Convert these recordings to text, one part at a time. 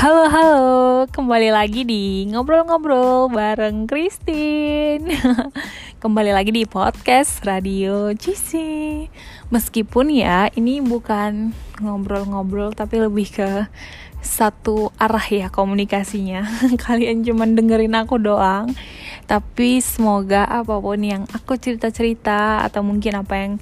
Halo halo, kembali lagi di ngobrol-ngobrol bareng Christine. kembali lagi di podcast Radio GC. Meskipun ya ini bukan ngobrol-ngobrol tapi lebih ke satu arah ya komunikasinya. Kalian cuma dengerin aku doang tapi semoga apa pun yang aku cerita-cerita atau mungkin apa yang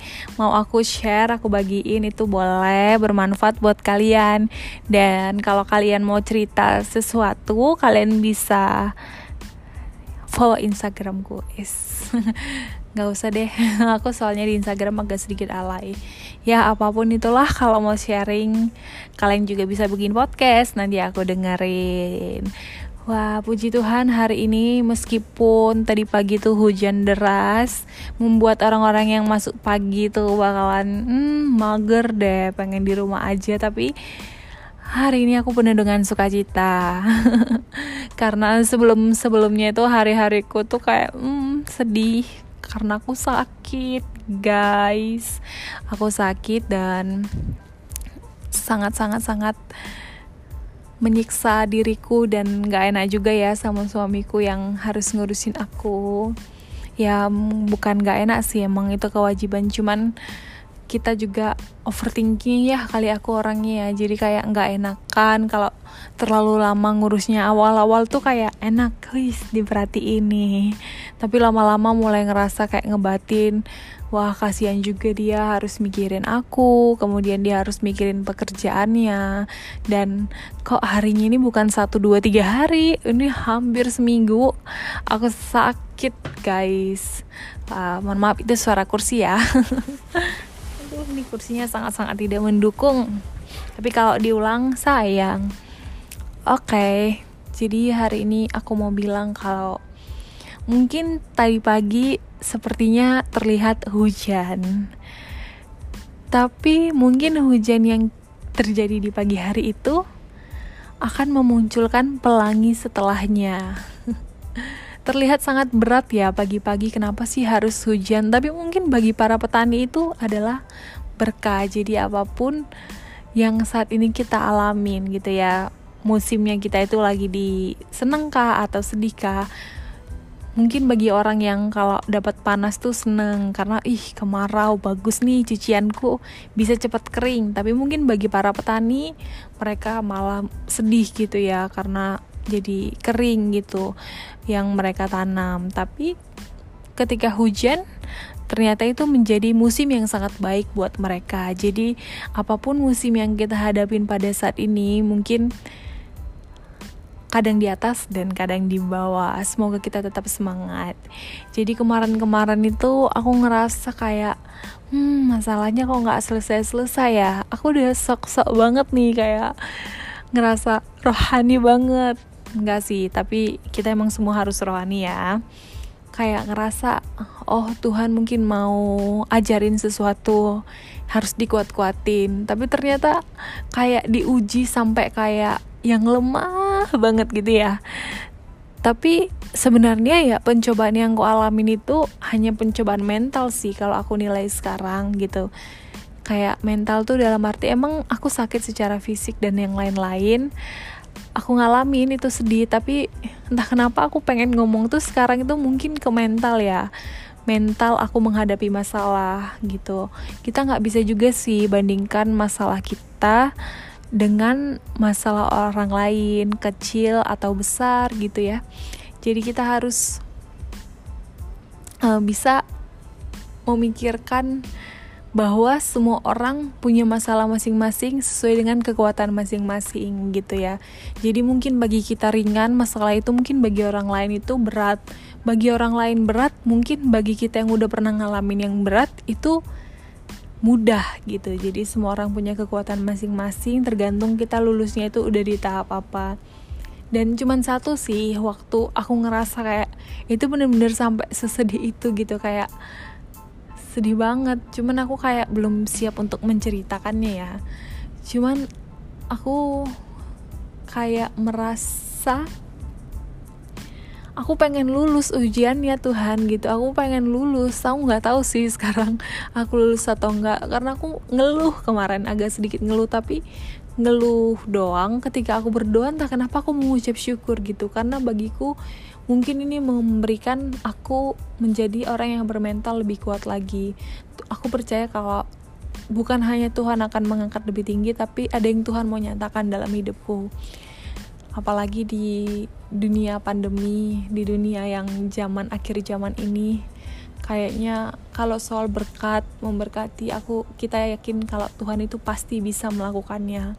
mau aku share aku bagiin itu boleh bermanfaat buat kalian. Dan kalau kalian mau cerita sesuatu kalian bisa follow instagramku. Is. Nggak usah deh. Aku soalnya di Instagram agak sedikit alay. Ya apa pun itulah kalau mau sharing kalian juga bisa bikin podcast. Nanti aku dengerin Wah, puji Tuhan hari ini meskipun tadi pagi tuh hujan deras membuat orang-orang yang masuk pagi tuh bakalan hmm, mager deh, pengen di rumah aja. Tapi hari ini aku penuh dengan sukacita. Karena sebelum sebelumnya itu hari-hariku tuh kayak hmm, sedih. Karena aku sakit guys. Aku sakit dan sangat sangat sangat menyiksa diriku dan gak enak juga ya sama suamiku yang harus ngurusin aku. Ya bukan gak enak sih emang itu kewajiban. Cuman kita juga overthinking ya kali aku orangnya ya. Jadi kayak nggak enakan kalau terlalu lama ngurusnya awal-awal tuh kayak enak wis diperhatiin nih tapi lama-lama mulai ngerasa kayak ngebatin wah kasihan juga dia harus mikirin aku kemudian dia harus mikirin pekerjaannya. Dan kok harinya ini bukan satu dua tiga hari ini hampir seminggu aku sakit guys. Uh, mohon maaf itu suara kursi ya. Aduh ini kursinya sangat-sangat tidak mendukung. Tapi kalau diulang sayang. Oke okay, jadi hari ini aku mau bilang kalau mungkin tadi pagi sepertinya terlihat hujan. Tapi mungkin hujan yang terjadi di pagi hari itu akan memunculkan pelangi setelahnya. Terlihat sangat berat ya pagi-pagi kenapa sih harus hujan? Tapi mungkin bagi para petani itu adalah berkah. Jadi apa pun yang saat ini kita alamin gitu ya musimnya kita itu lagi di senengkah atau sedihkah mungkin bagi orang yang kalau dapat panas tuh seneng karena ih kemarau bagus nih cucianku bisa cepat kering. Tapi mungkin bagi para petani mereka malah sedih gitu ya karena jadi kering gitu yang mereka tanam. Tapi ketika hujan ternyata itu menjadi musim yang sangat baik buat mereka. Jadi apa pun musim yang kita hadapin pada saat ini mungkin kadang di atas dan kadang di bawah. Semoga kita tetap semangat. Jadi kemarin-kemarin itu aku ngerasa kayak, hmm masalahnya kok nggak selesai-selesai ya. Aku udah sok-sok banget nih kayak ngerasa rohani banget enggak sih tapi kita emang semua harus rohani ya kayak ngerasa oh Tuhan mungkin mau ajarin sesuatu harus dikuat-kuatin tapi ternyata kayak diuji sampai kayak yang lemah banget gitu ya. Tapi sebenarnya ya pencobaan yang aku alamin itu hanya pencobaan mental sih kalau aku nilai sekarang gitu. Kayak mental tuh dalam arti emang aku sakit secara fisik dan yang lain-lain. Aku ngalamin itu sedih tapi entah kenapa aku pengen ngomong tuh sekarang itu mungkin ke mental ya. Mental aku menghadapi masalah gitu. Kita nggak bisa juga sih bandingkan masalah kita dengan masalah orang lain kecil atau besar gitu ya jadi kita harus uh, bisa memikirkan bahwa semua orang punya masalah masing-masing sesuai dengan kekuatan masing-masing gitu ya. Jadi mungkin bagi kita ringan masalah itu mungkin bagi orang lain itu berat. Bagi orang lain berat, mungkin bagi kita yang udah pernah ngalamin yang berat itu mudah gitu. Jadi semua orang punya kekuatan masing-masing tergantung kita lulusnya itu udah di tahap apa. Dan cuman satu sih waktu aku ngerasa kayak itu bener-bener sampai sesedih itu gitu kayak sedih banget cuman aku kayak belum siap untuk menceritakannya ya cuman aku kayak merasa aku pengen lulus ujiannya Tuhan gitu. Aku pengen lulus. Aku nggak tahu sih sekarang aku lulus atau enggak karena aku ngeluh kemarin agak sedikit ngeluh tapi ngeluh doang. Ketika aku berdoa entah kenapa aku mengucap syukur gitu. Karena bagiku mungkin ini memberikan aku menjadi orang yang bermental lebih kuat lagi. Aku percaya kalau bukan hanya Tuhan akan mengangkat lebih tinggi tapi ada yang Tuhan mau nyatakan dalam hidupku apalagi di dunia pandemi di dunia yang zaman akhir zaman ini kayaknya kalau soal berkat memberkati aku kita yakin kalau Tuhan itu pasti bisa melakukannya.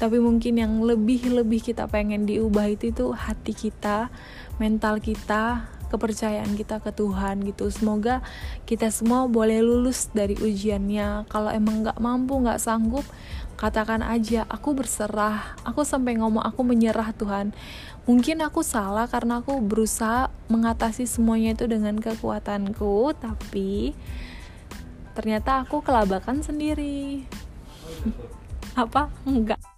Tapi mungkin yang lebih lebih kita pengen diubah itu itu hati kita mental kita kepercayaan kita ke Tuhan gitu. Semoga kita semua boleh lulus dari ujiannya. Kalau emang nggak mampu nggak sanggup katakan aja aku berserah. Aku sampai ngomong aku menyerah Tuhan. Mungkin aku salah karena aku berusaha mengatasi semuanya itu dengan kekuatanku tapi ternyata aku kelabakan sendiri. Apa? Enggak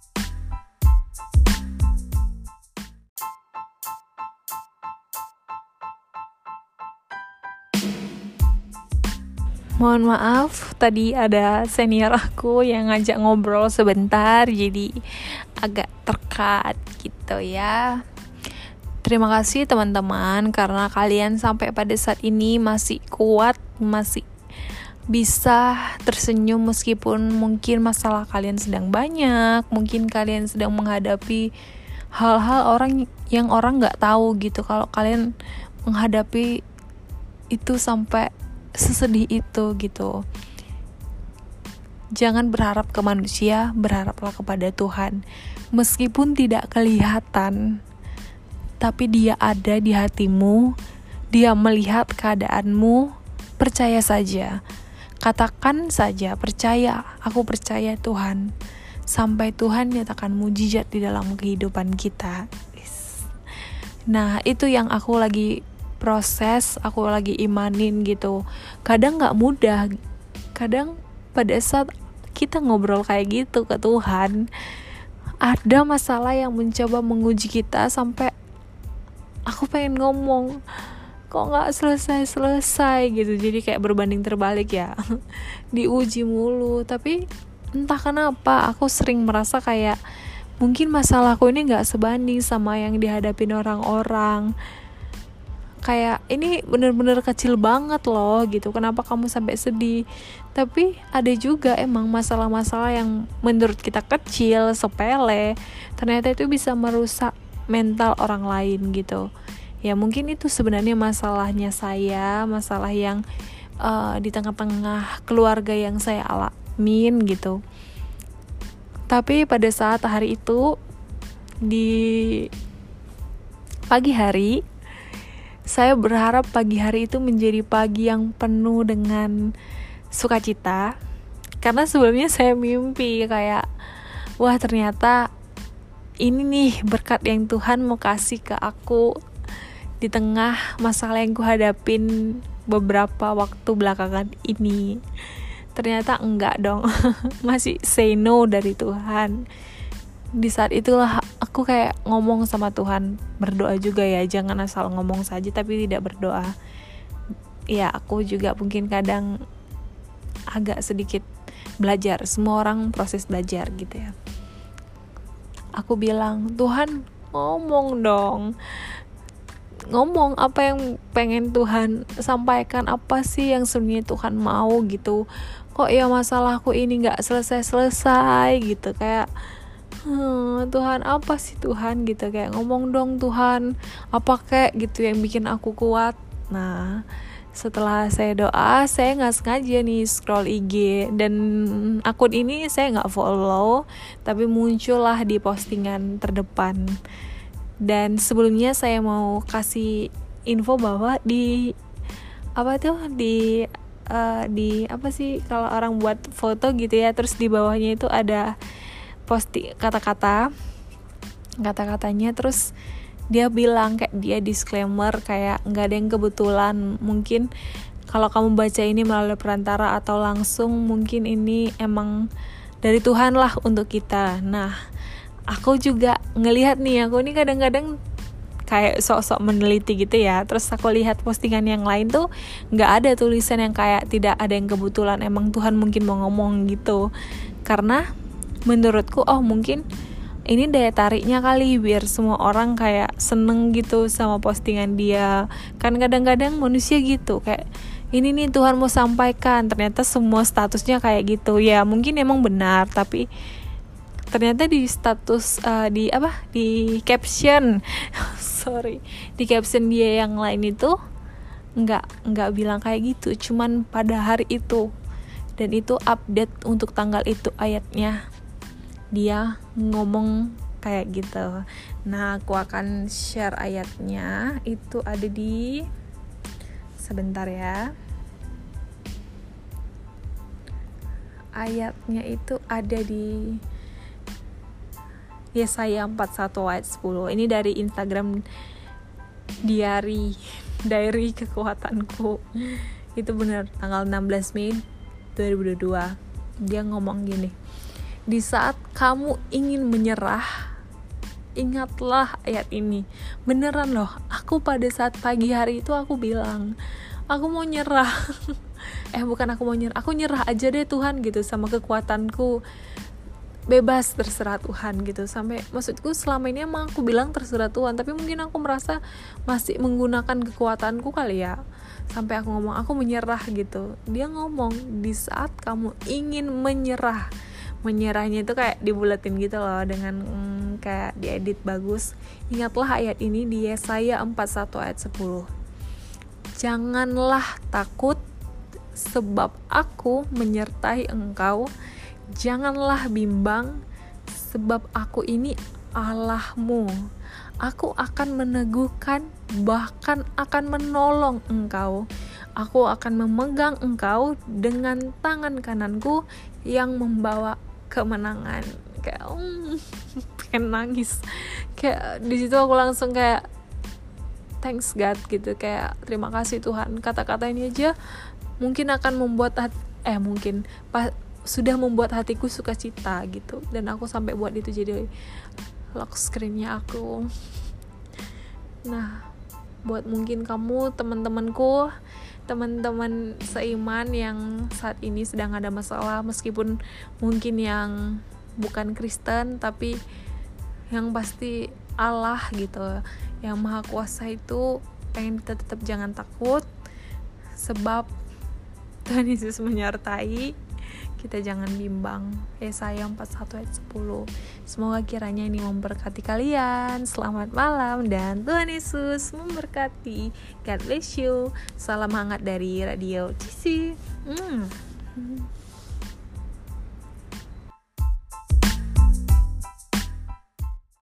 Mohon maaf, tadi ada senior aku yang ngajak ngobrol sebentar, jadi agak terkat gitu ya. Terima kasih teman-teman karena kalian sampai pada saat ini masih kuat, masih bisa tersenyum meskipun mungkin masalah kalian sedang banyak, mungkin kalian sedang menghadapi hal-hal orang yang orang nggak tahu gitu. Kalau kalian menghadapi itu sampai sesedih itu gitu. Jangan berharap ke manusia berharaplah kepada Tuhan. Meskipun tidak kelihatan tapi dia ada di hatimu dia melihat keadaanmu percaya saja. Katakan saja percaya aku percaya Tuhan. Sampai Tuhan nyatakan mujizat di dalam kehidupan kita. Nah itu yang aku lagi proses aku lagi imanin gitu. Kadang nggak mudah. Kadang pada saat kita ngobrol kayak gitu ke Tuhan ada masalah yang mencoba menguji kita sampai aku pengen ngomong kok nggak selesai selesai gitu. Jadi kayak berbanding terbalik ya. Diuji mulu. Tapi entah kenapa aku sering merasa kayak mungkin masalahku ini nggak sebanding sama yang dihadapin orang-orang kayak ini bener-bener kecil banget loh gitu. Kenapa kamu sampai sedih? Tapi ada juga emang masalah-masalah yang menurut kita kecil sepele ternyata itu bisa merusak mental orang lain gitu. Ya mungkin itu sebenarnya masalahnya saya masalah yang uh, di tengah-tengah keluarga yang saya alamin gitu. Tapi pada saat hari itu di pagi hari saya berharap pagi hari itu menjadi pagi yang penuh dengan sukacita. Karena sebelumnya saya mimpi kayak wah ternyata ini nih berkat yang Tuhan mau kasih ke aku di tengah masalah yang kuhadapin beberapa waktu belakangan ini. Ternyata enggak dong. Masih say no dari Tuhan. Di saat itulah aku kayak ngomong sama Tuhan berdoa juga ya jangan asal ngomong saja tapi tidak berdoa. Ya aku juga mungkin kadang agak sedikit belajar semua orang proses belajar gitu ya. Aku bilang Tuhan ngomong dong. Ngomong apa yang pengen Tuhan sampaikan apa sih yang sebenarnya Tuhan mau gitu. Kok ya masalahku ini nggak selesai selesai gitu kayak hmm, Tuhan apa sih Tuhan gitu? Kayak ngomong dong Tuhan apa kayak gitu yang bikin aku kuat. Nah setelah saya doa saya nggak sengaja nih scroll IG dan akun ini saya nggak follow tapi muncullah di postingan terdepan. Dan sebelumnya saya mau kasih info bahwa di apa tuh di uh, di apa sih kalau orang buat foto gitu ya terus di bawahnya itu ada posti kata-kata kata-katanya terus dia bilang kayak dia disclaimer kayak nggak ada yang kebetulan. Mungkin kalau kamu baca ini melalui perantara atau langsung mungkin ini emang dari Tuhan lah untuk kita. Nah aku juga ngelihat nih aku ini kadang-kadang kayak sok-sok meneliti gitu ya. Terus aku lihat postingan yang lain tuh nggak ada tulisan yang kayak tidak ada yang kebetulan emang Tuhan mungkin mau ngomong gitu. Karena menurutku oh mungkin ini daya tariknya kali biar semua orang kayak seneng gitu sama postingan dia. Kan kadang-kadang manusia gitu kayak ini nih Tuhan mau sampaikan ternyata semua statusnya kayak gitu. Ya mungkin emang benar tapi ternyata di status uh, di apa? Di caption sorry di caption dia yang lain itu nggak nggak bilang kayak gitu cuman pada hari itu. Dan itu update untuk tanggal itu ayatnya dia ngomong kayak gitu. Nah, aku akan share ayatnya. Itu ada di sebentar ya. Ayatnya itu ada di Yesaya 41 ayat 10. Ini dari Instagram diary diary kekuatanku. Itu benar tanggal 16 Mei 2022. Dia ngomong gini di saat kamu ingin menyerah, ingatlah ayat ini. Beneran loh, aku pada saat pagi hari itu aku bilang, aku mau nyerah. eh bukan aku mau nyerah, aku nyerah aja deh Tuhan gitu sama kekuatanku. Bebas terserah Tuhan gitu sampai maksudku selama ini emang aku bilang terserah Tuhan tapi mungkin aku merasa masih menggunakan kekuatanku kali ya sampai aku ngomong aku menyerah gitu dia ngomong di saat kamu ingin menyerah menyerahnya itu kayak dibulatin gitu loh dengan mm, kayak diedit bagus. Ingatlah ayat ini di Yesaya 41 ayat 10 janganlah takut sebab aku menyertai engkau. Janganlah bimbang sebab aku ini Allahmu. Aku akan meneguhkan bahkan akan menolong engkau. Aku akan memegang engkau dengan tangan kananku yang membawa kemenangan. Kayak um, pengen nangis. Kayak di situ aku langsung kayak thanks God gitu. Kayak terima kasih Tuhan. Kata-kata ini aja mungkin akan membuat hati, eh mungkin pas sudah membuat hatiku suka cita gitu. Dan aku sampai buat itu jadi lock screennya aku. Nah buat mungkin kamu teman-temanku teman-teman seiman yang saat ini sedang ada masalah meskipun mungkin yang bukan Kristen tapi yang pasti Allah gitu. Yang maha kuasa itu pengen kita tetap jangan takut sebab Tuhan Yesus menyertai kita jangan bimbang. Yesaya 41 ayat 10 semoga kiranya ini memberkati kalian. Selamat malam dan Tuhan Yesus memberkati. God bless you. Salam hangat dari Radio Cici. Hmm.